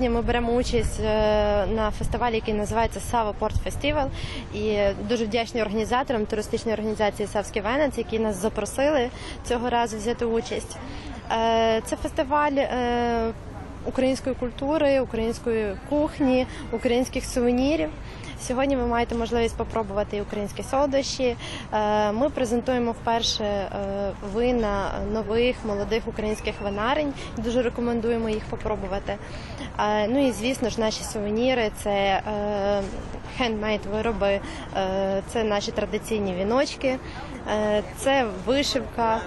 Сьогодні ми беремо участь е, на фестивалі, який називається Сава Порт Фестивал. І дуже вдячні організаторам туристичної організації Савський Венець, які нас запросили цього разу взяти участь. Е, Це фестиваль е, української культури, української кухні, українських сувенірів. Сьогодні ви маєте можливість попробувати українські солодощі. Е, Ми презентуємо вперше е, вина нових молодих українських винарень. Дуже рекомендуємо їх попробувати. Е, Ну і звісно ж, наші сувеніри це хендмейд вироби, це наші традиційні віночки, це вишивка,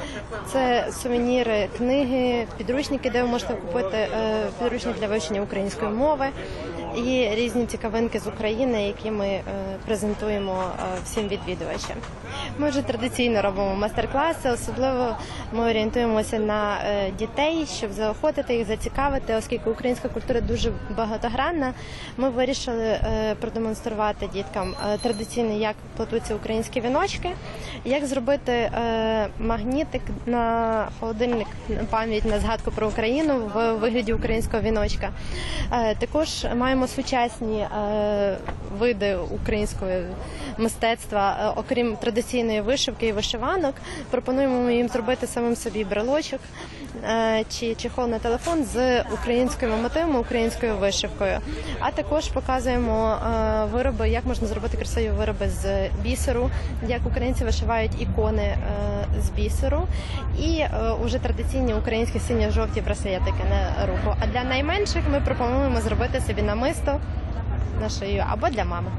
це сувеніри, книги, підручники, де ви можете купити підручник для вивчення української мови. І різні цікавинки з України, які ми е, презентуємо е, всім відвідувачам. Ми вже традиційно робимо майстер-класи, особливо ми орієнтуємося на е, дітей, щоб заохотити їх, зацікавити, оскільки українська культура дуже багатогранна. Ми вирішили продемонструвати діткам традиційно, як плетуться українські віночки, як зробити магнітик на холодильник пам'ять на згадку про Україну в вигляді українського віночка. Також маємо сучасні е, види українського мистецтва, е, окрім традиційної вишивки і вишиванок. Пропонуємо їм зробити самим собі брелочок е, чи чехол на телефон з українськими мотивами, українською вишивкою. А також показуємо вироби, як можна зробити красиві вироби з бісеру, як українці вишивають ікони з бісеру, і е, уже традиційні українські синьо-жовті браслетики на руку. А для найменших ми пропонуємо зробити собі намисто на шию або для мами.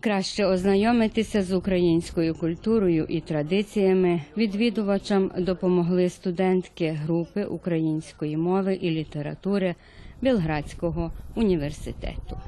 Краще ознайомитися з українською культурою і традиціями відвідувачам допомогли студентки групи української мови і літератури Білградського університету.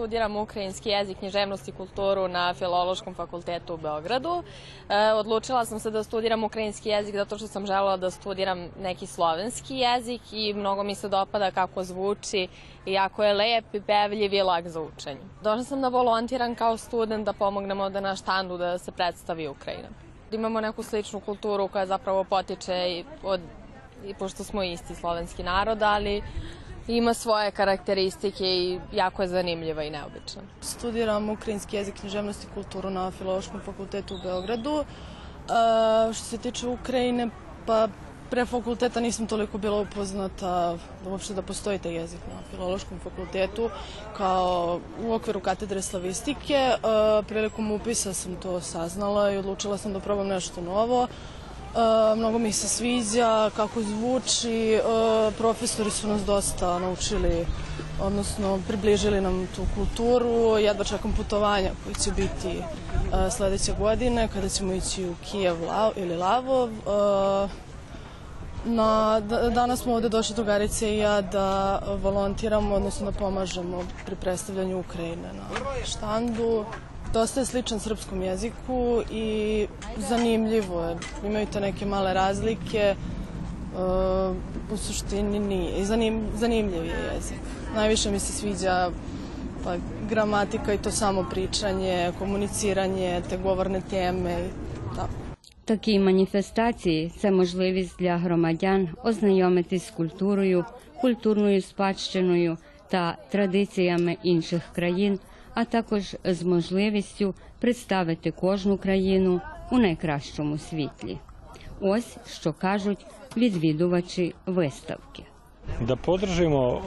Studiram ukrajinski jezik, književnost i kulturu na Filološkom fakultetu u Beogradu. E, odlučila sam se da studiram ukrajinski jezik zato što sam želela da studiram neki slovenski jezik i mnogo mi se dopada kako zvuči i jako je lep i pevljiv i lak za učenje. Došla sam da volontiram kao student da pomognemo da na štandu da se predstavi Ukrajina. Imamo neku sličnu kulturu koja zapravo potiče i od i pošto smo isti slovenski narod, ali ima svoje karakteristike i jako je zanimljiva i neobična. Studiram ukrajinski jezik, književnost i kulturu na Filološkom fakultetu u Beogradu. E, što se tiče Ukrajine, pa pre fakulteta nisam toliko bila upoznata uopšte da postoji taj jezik na Filološkom fakultetu kao u okviru katedre slavistike. E, prilikom upisa sam to saznala i odlučila sam da probam nešto novo. E, mnogo mi se sviđa kako zvuči, e, profesori su nas dosta naučili, odnosno približili nam tu kulturu. Jedva čekam putovanja koji će biti e, sledeće godine kada ćemo ići u Kijev Lav, ili Lavov. E, na, da- danas smo ovde došli drugarice i ja da volontiramo, odnosno da pomažemo pri predstavljanju Ukrajine na štandu. Dosta je sličan srpskom jeziku i zanimljivo je. Imaju te neke male razlike. E, u suštini nije. I zanim, zanimljiv je jezik. Najviše mi se sviđa pa, gramatika i to samo pričanje, komuniciranje, te govorne teme. Tako. Такі маніфестації це можливість для громадян ознайомитись з культурою, культурною спадщиною та традиціями інших країн, а також з можливістю представити кожну країну у найкращому світлі. Ось що кажуть відвідувачі виставки. da podržimo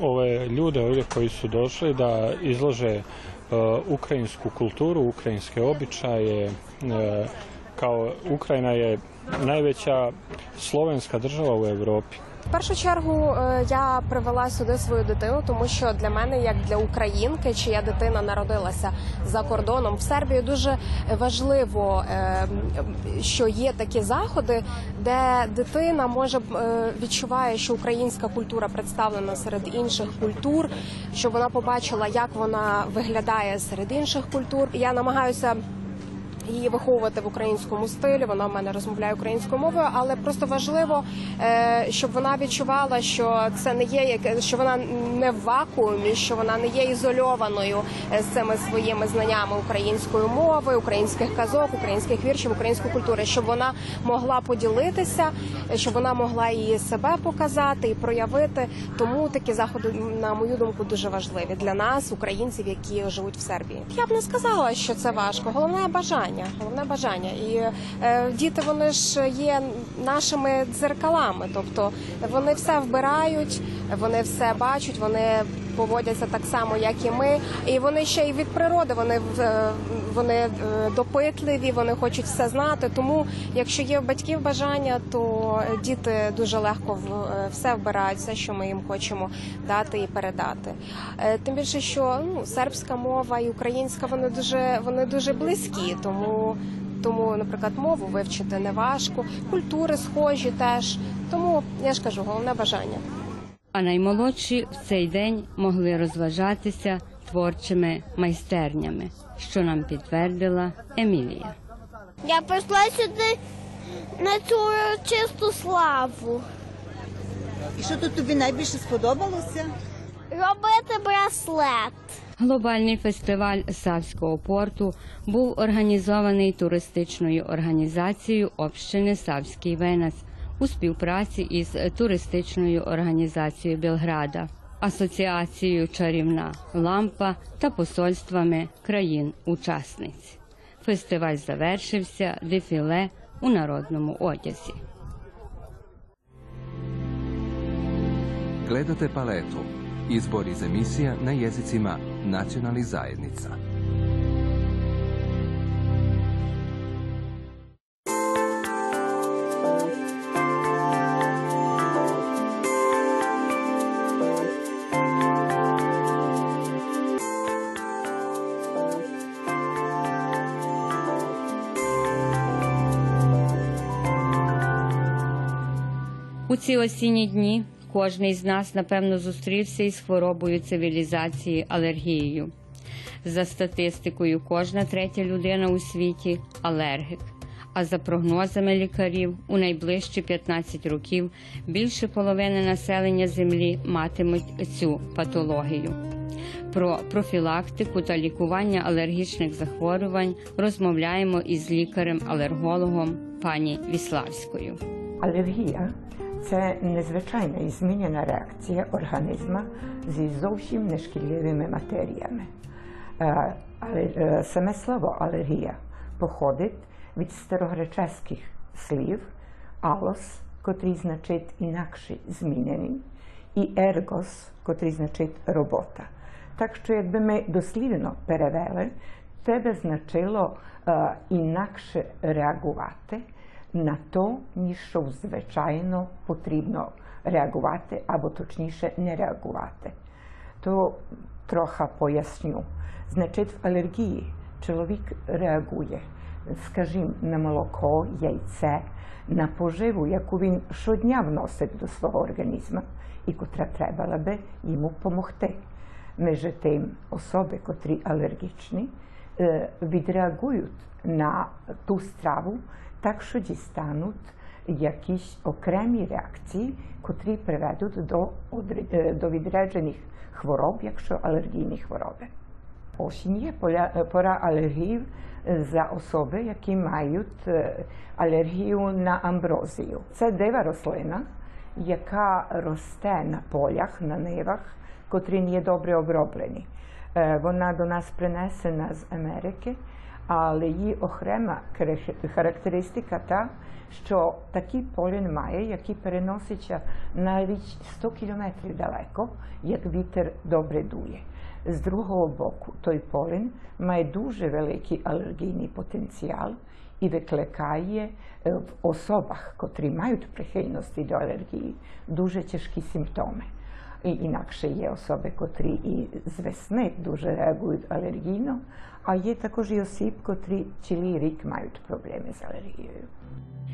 ove ljude ovdje koji su došli da izlože e, ukrajinsku kulturu, ukrajinske običaje. E, kao Ukrajina je najveća slovenska država u Europi. В першу чергу е, я привела сюди свою дитину, тому що для мене, як для українки, чия дитина народилася за кордоном в Сербії, дуже важливо, е, що є такі заходи, де дитина може е, відчуває, що українська культура представлена серед інших культур, щоб вона побачила, як вона виглядає серед інших культур. Я намагаюся її виховувати в українському стилі. Вона в мене розмовляє українською мовою, але просто важливо, е, щоб вона відчувала, що це не є що вона не в вакуумі, що вона не є ізольованою е, з цими своїми знаннями української мови, українських казок, українських віршів, української культури, щоб вона могла поділитися, щоб вона могла її себе показати і проявити. Тому такі заходи, на мою думку, дуже важливі для нас, українців, які живуть в Сербії. Я б не сказала, що це важко. Головне бажання. Головне бажання. І е, діти вони ж є нашими дзеркалами, тобто вони все вбирають, вони все бачать, вони поводяться так само, як і ми. І вони ще й від природи вони в- е, вони е, допитливі, вони хочуть все знати. Тому, якщо є в батьків бажання, то діти дуже легко е, все вбирають, все, що ми їм хочемо дати і передати. Е, Тим більше, що ну, сербська мова і українська вони дуже вони дуже близькі, тому. Тому, наприклад, мову вивчити не важко, культури схожі теж. Тому я ж кажу, головне бажання. А наймолодші в цей день могли розважатися творчими майстернями, що нам підтвердила Емілія. Я прийшла сюди на цю чисту славу. І що тут тобі найбільше сподобалося? Робити браслет. Глобальний фестиваль Савського порту був організований туристичною організацією общини Савський Венець у співпраці із туристичною організацією Белграда, асоціацією Чарівна Лампа та посольствами країн-учасниць. Фестиваль завершився дефіле у народному одязі. Gledate paletu. Izbor iz emisija na jezicima nacionalnih zajednica. Ці осінні дні кожний з нас, напевно, зустрівся із хворобою цивілізації алергією. За статистикою, кожна третя людина у світі алергік. А за прогнозами лікарів, у найближчі 15 років більше половини населення Землі матимуть цю патологію. Про профілактику та лікування алергічних захворювань розмовляємо із лікарем-алергологом пані Віславською. Алергія незвичайна і змінена реакція організма зі зовсім нешкідливими матеріями. Саме слово алергія походить від старогреческих слів алос, котрий значить інакше змінений, і ергос, котрий значить робота. Так що, якби ми дослівно перевели, це би значило інакше реагувати на то, ніж що звичайно потрібно реагувати, або точніше не реагувати. То трохи поясню. Значить, в алергії чоловік реагує, скажімо, на молоко, яйце, на поживу, яку він щодня вносить до свого організму, і котра треба би йому допомогти. Між тим, особи, котрі алергічні, відреагують на ту страву так, що дістануть якісь окремі реакції, котрі приведуть до, е, до відряджених хвороб, якщо алергійні хвороби. Осінь є поля- пора алергів е, за особи, які мають е, алергію на амброзію. Це дива рослина, яка росте на полях, на нивах, котрі не є добре оброблені. Е, Вона до нас принесена з Америки, але її окрема характеристика та, що такий полін має, який переноситься навіть 100 кілометрів далеко, як вітер добре дує. З другого боку, той полін має дуже великий алергійний потенціал і викликає е, в особах, котрі мають прихильності до алергії, дуже тяжкі симптоми. І інакше є особи, котрі і з весни дуже реагують алергійно, а є також і осіб, котрі цілий рік мають проблеми з алергією.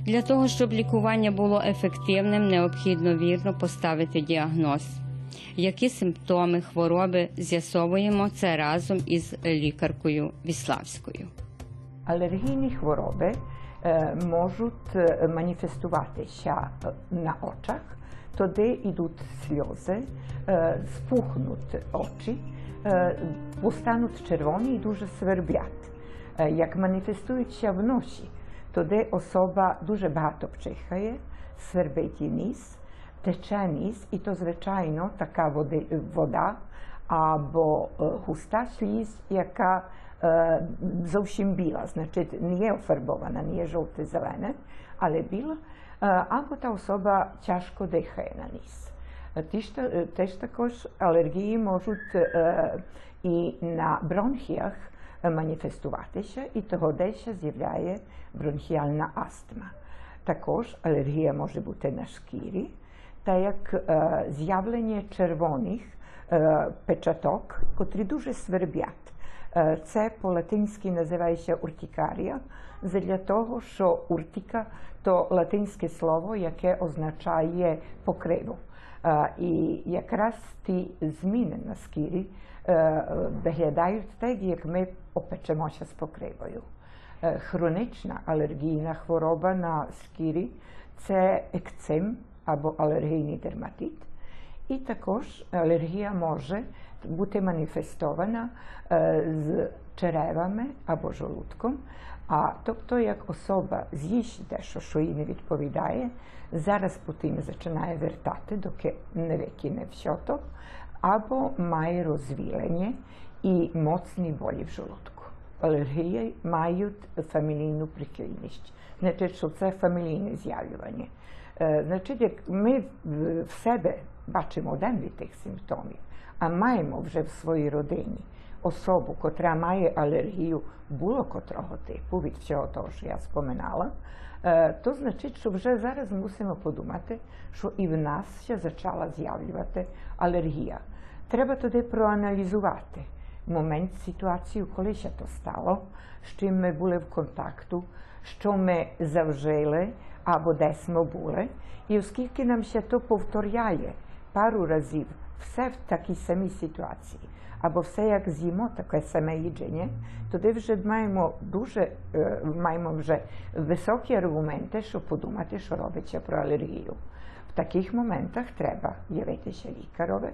Для того, щоб лікування було ефективним, необхідно вірно поставити діагноз. Які симптоми хвороби з'ясовуємо це разом із лікаркою Віславською. Алергійні хвороби е, можуть е, маніфестуватися на очах, тоді йдуть сльози, е, спухнуть очі, е, постануть червоні і дуже сверблять. Е, Як маніфестуються вночі, тоді особа дуже багато пчихає, свербить ніс, тече ніс, і то, звичайно, така води, вода або е, густа сліз, яка е, зовсім біла, значить не є офарбована, не є жовте-зелене, але біла, е, або та особа тяжко дихає на ніс. Е, е, теж також алергії можуть е, на бронхіях е, маніфестуватися, і того дещо з'являє бронхіальна астма. Також алергія може бути на шкірі, та як е, з'явлення червоних е, печаток, котрі дуже свербять. Е, Це по-латинськи називається уртикарія, для того, що уртика то латинське слово, яке означає покриву. Е, І якраз ті зміни на шкірі е, виглядають так, як ми опечемося з покривою. Е, Хронічна алергійна хвороба на шкірі це екцем або алергійний дерматит. І також алергія може бути маніфестована е, з черевами або жолудком. А тобто, як особа з'їсть дещо, що їй не відповідає, зараз потім починає вертати, доки не викине все то, або має розвілення і моцні болі в жолудку. Алергії мають фамілійну прихильність. Значить, що це фамілійне з'явлювання. Е, Значить, як ми в себе бачимо один від тих симптомів, а маємо вже в своїй родині особу, котра має алергію було котрого типу від всього того, що я споминала, е, то значить, що вже зараз мусимо подумати, що і в нас ще почала з'явлювати алергія. Треба тоді проаналізувати момент, ситуацію, коли ще то стало, з чим ми були в контакту, що ми завжили або десь ми були. І оскільки нам ще то повторяє пару разів все в такій самій ситуації, або все як з'їмо, таке саме їдження, тоді вже маємо дуже маємо вже високі аргументи, щоб подумати, що робиться про алергію. В таких моментах треба явитися лікарові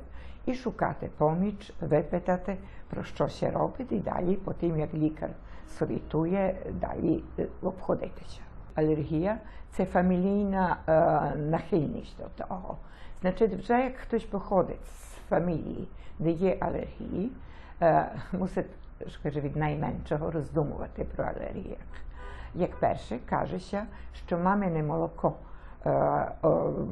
і шукати поміч, випитати, про що ще робить, і далі, потім як лікар совітує, далі обходитися. Алергія це фамілійна е, нахильність до того. Значить, вже як хтось походить з фамілії, де є алергії, е, мусить скажу, від найменшого роздумувати про алергіях. Як перше, кажеться, що мамине молоко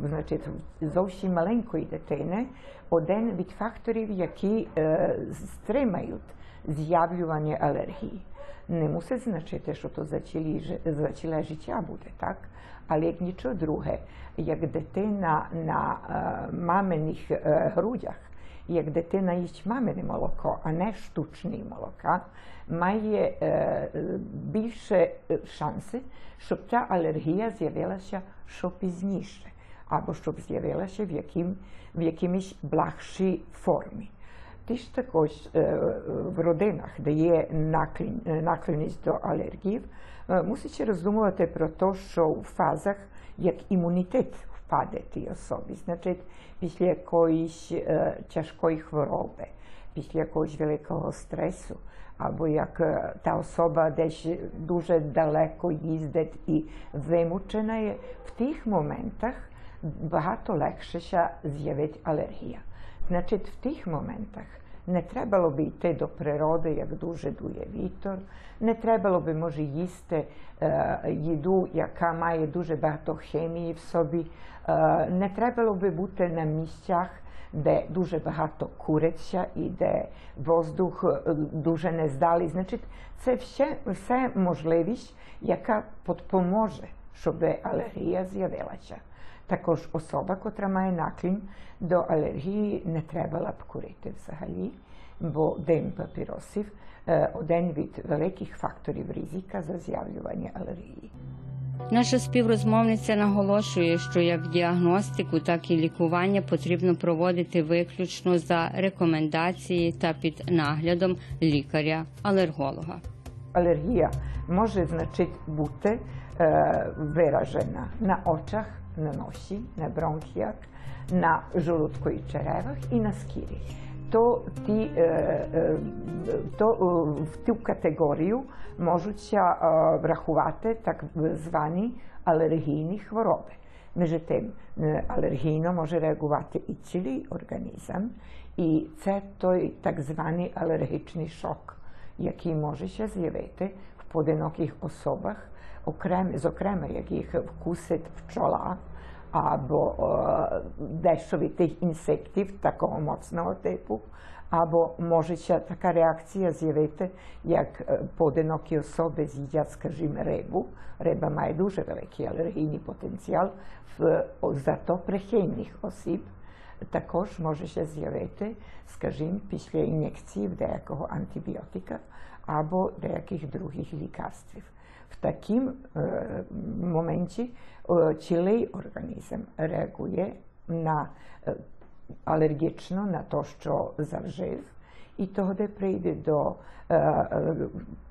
значить, зовсім маленької дитини один від факторів, які е, стримають з'явлювання алергії. Не мусить значити, що то за ціле життя буде, так? Але як нічого друге, як дитина на е, маминих е, грудях, як дитина їсть мамине молоко, а не штучне молока, має е, більше е, шанси, щоб ця алергія з'явилася що пізніше, або щоб з'явилася в, яким, в якимось благшій формі. Ти ж також е, в родинах, де є наклін, е, наклонність до алергів, мусить роздумувати про те, що в фазах як імунітет впаде тій особі. Значить, після якоїсь е, тяжкої хвороби, після якогось великого стресу, або як е, та особа десь дуже далеко їздить і вимучена є, в тих моментах багато легше з'явить алергія. Значить, в тих моментах не треба би йти до природи, як дуже дує вітер, не треба би, може, їсти їду, яка має дуже багато хімії в собі, не треба би бути на місцях, де дуже багато куриться і де воздух дуже нездалий. Значить, це все, все можливість, яка допоможе, щоб алергія з'явилася. Також особа, котра має наклін до алергії, не треба б курити взагалі, бо дим папіросів е, один від великих факторів ризика за з'явлювання алергії. Наша співрозмовниця наголошує, що як діагностику, так і лікування потрібно проводити виключно за рекомендації та під наглядом лікаря-алерголога. алергія може значить бути е, виражена на очах, носі, на бронхіях, на жолудку і черевах і на шкірі. То, ті, е, е, то е, в ту категорію можуть е, врахувати так звані алергійні хвороби. Між тим, алергійно може реагувати і цілий організм, і це той так званий алергічний шок, який може ще в поодиноких особах, окрем, зокрема, як їх вкусить пчола або дещо тих інсектів такого моцного типу, або може ще така реакція з'явити, як поодинокі особи з'їдять, скажімо, рибу. Риба має дуже великий алергійний потенціал в зато прихильних осіб. Також може ще з'явити, скажімо, після ін'єкції деякого антибіотика або деяких других лікарств. В таким е, моменті е, цілий організм реагує на е, алергічно на те, що завжив, і тоді прийде до е, е,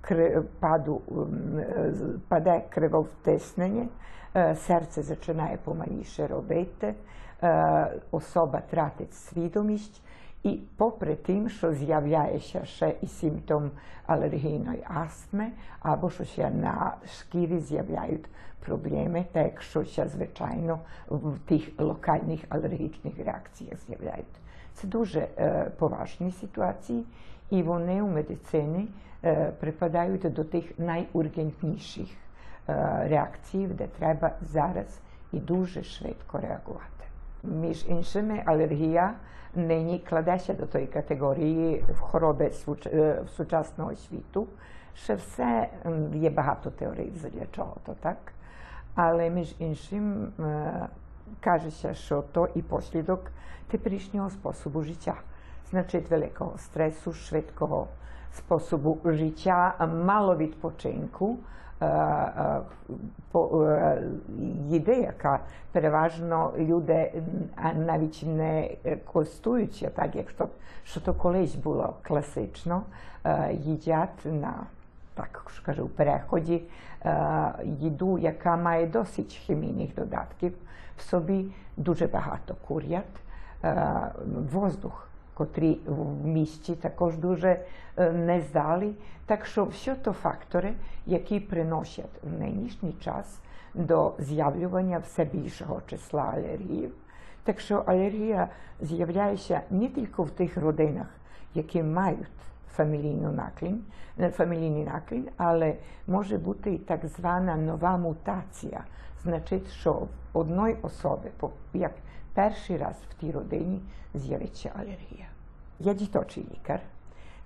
кри, паду, е, паде кривовтиснення, е, серце і попри тим, що з'являється ще і симптом алергійної астми, або що ще на шкірі з'являють проблеми, так що ще, звичайно, в тих локальних алергічних реакціях з'являють. Це дуже е, поважні ситуації, і вони у медицині е, припадають до тих найургентніших е, реакцій, де треба зараз і дуже швидко реагувати. Між іншими, алергія нині кладеться до тої категорії хвороби сучасного світу. Ще все є багато теорій для чого то так. Але між іншим кажеться, що то і послідок теперішнього способу життя. Значить, великого стресу, швидкого способу життя, мало відпочинку, їди, яка переважно люди навіть не користуються, так як що, що то колись було класично, їдять на так скажу, переході їду, яка має досить хімійних додатків в собі, дуже багато курять, воздух котрі в місті також дуже нездалі. Так що все то фактори, які приносять в нинішній час до з'явлювання все більшого числа алергіїв. Так що алергія з'являється не тільки в тих родинах, які мають фамілійну наклін, фамілійний наклін, але може бути так звана нова мутація. Значить, що в одної особи, як перший раз в тій родині, з'явиться алергія. Я діточий лікар,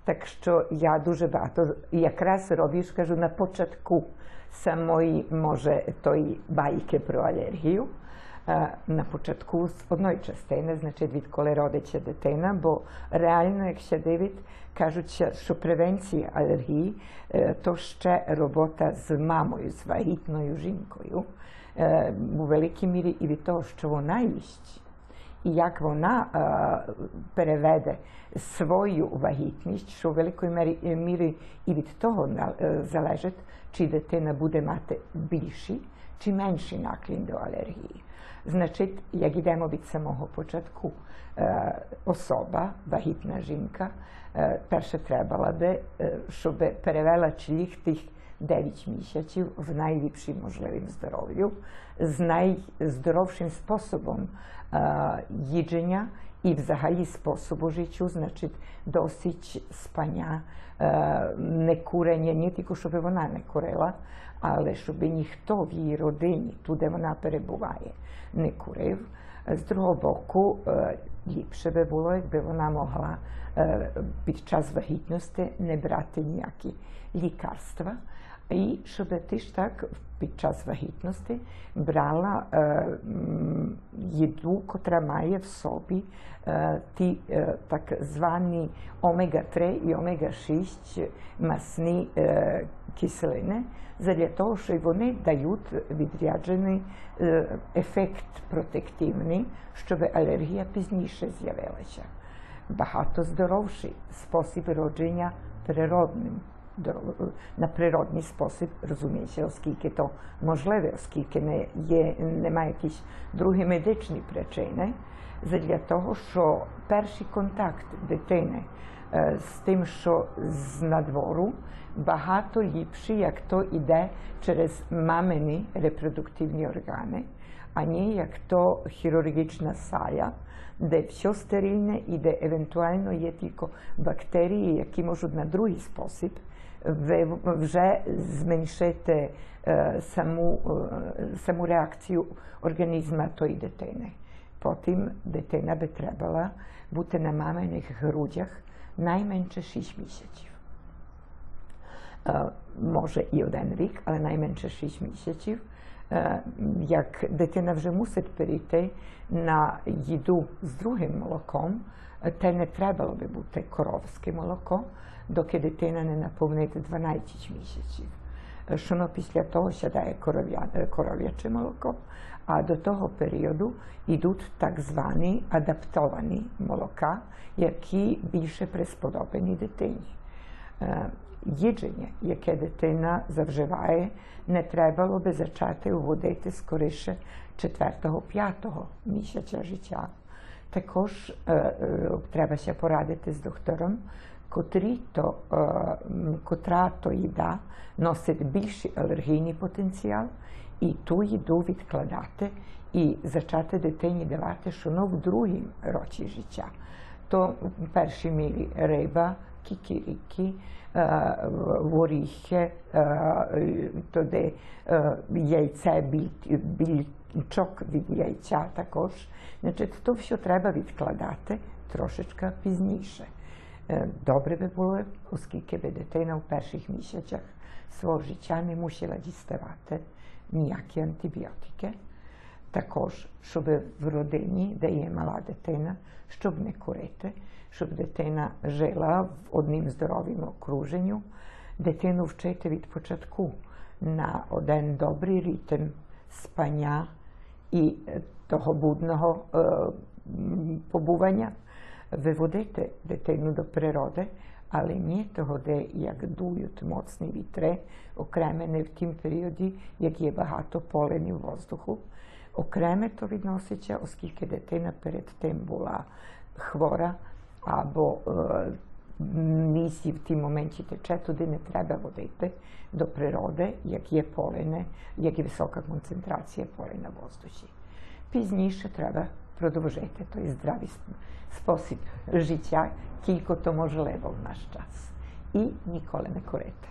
так що я дуже багато якраз роблю, скажу, на початку самої, може, тої байки про алергію. На початку з одної частини, значить, відколи родиться дитина, бо реально, якщо дивить, кажуть, що превенція алергії то ще робота з мамою, з вагітною жінкою, у великій мірі і від того, що вона їсть. І як вона е, переведе свою вагітність, що в великої мірі, мірі і від того е, залежить, чи дитина буде мати більший чи менший наклін до алергії. Значить, як йдемо від самого початку, е, особа, вагітна жінка, е, перше треба би, е, щоб перевела чліх тих 9 місяців в найліпшим можливим здоров'ю, з найздоровшим способом е, їдження і взагалі способу життя, значить, досить спання, е, не курення, не тільки щоб вона не курила, але щоб ніхто в її родині, туди вона перебуває, не курив. З другого боку, е, ліпше би було, якби вона могла е, під час вагітності не брати ніякі лікарства. І щоб ти ж так під час вагітності брала е, їду, котра має в собі е, ті е, так звані омега-3 і омега-6 масні е, кислини, для того, що вони дають відряджений е, ефект протективний, щоб алергія пізніше з'явилася. Багато здоровший спосіб родження природним на природний спосіб, розумієте, оскільки то можливе, оскільки не є, немає якісь другі медичні причини, задля того, що перший контакт дитини з тим, що з надвору, багато ліпший, як то йде через мамині репродуктивні органи, а не як то хірургічна сая, де все стерильне і де евентуально є тільки бактерії, які можуть на другий спосіб вже зменшити е, саму, е, саму реакцію організму тої дитини. Потім дитина би trebala бути на маминих грудях найменше 6 місяців. Е, Може і один рік, але найменше 6 місяців. Е, Як дитина вже мусить перейти на їду з другим молоком, е, те не треба би бути коровське молоко, доки дитина не наповнить 12 місяців. Е, Що після того сядає коров'я- коров'яче молоко, а до того періоду йдуть так звані адаптовані молока, які більше присподобані дитині. Їдження, яке дитина завживає, не треба би зачати вводити скоріше 4-5 місяця життя. Також е, е, треба ще порадити з доктором, котрі то, е, котра то їда носить більший алергійний потенціал, і ту їду відкладати і зачати дитині давати шуно в другім році життя. То в першій мірі риба, е, горіхи, е, туди е, яйце, більчок від яйця також. Значить, то все треба відкладати трошечки пізніше. Е, Добре би було, оскільки би дитина в перших місяцях свого життя не мусила діставати ніякі антибіотики. Також, щоб в родині, де є мала дитина, щоб не курити, щоб дитина жила в одним здоровім окруженню, дитину вчити від початку на один добрий ритм спання і е, того будного е, побування, виводити дитину до природи, але не того, де як дують моцні вітри, окремене в тім періоді, як є багато поленів воздуху. Окреме то відноситься, оскільки дитина перед тим була хвора або е, місці в тій моменті тече, туди не треба водити до природи, як є полине, як є висока концентрація полина в воздусі. Пізніше треба продовжити той здравий спосіб життя, кілько то можливо в наш час. І ніколи не курити.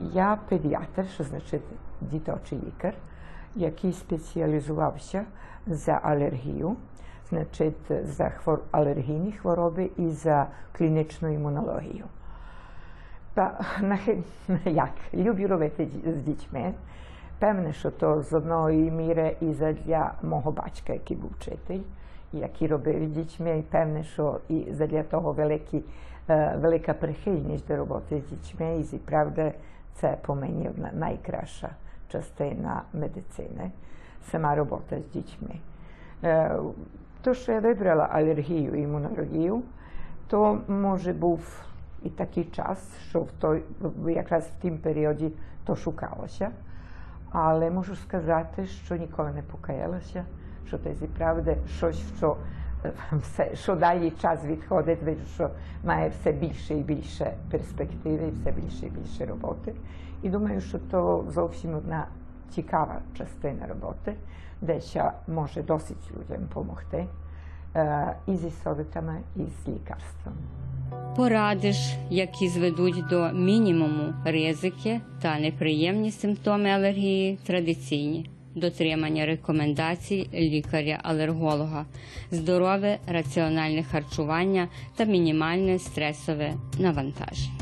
Я педіатр, що значить діточий лікар, який спеціалізувався за алергію, за хвор... алергійні хвороби і за клінічну імунологію. Як люблю робити з дітьми. Певне, що то з одної міри і задля мого батька, який був вчитель, який робив дітьми, і певне, що і задля того великі, велика прихильність до роботи з дітьми, і правда, це по мені найкраща частина медицини, сама робота з дітьми. То, що я вибрала алергію і імунологію, то може був і такий час, що в той, якраз в тім періоді то шукалося. Але можу сказати, що ніколи не покаялася, що це правда щось, що е, все, що далі час відходить, що має все більше і більше перспективи, все більше і більше роботи. І думаю, що то зовсім одна цікава частина роботи, де ще може досить людям допомогти е, і зі совітами, і з лікарством. Порадиш, які зведуть до мінімуму ризики та неприємні симптоми алергії, традиційні. Дотримання рекомендацій лікаря-алерголога, здорове раціональне харчування та мінімальне стресове навантаження.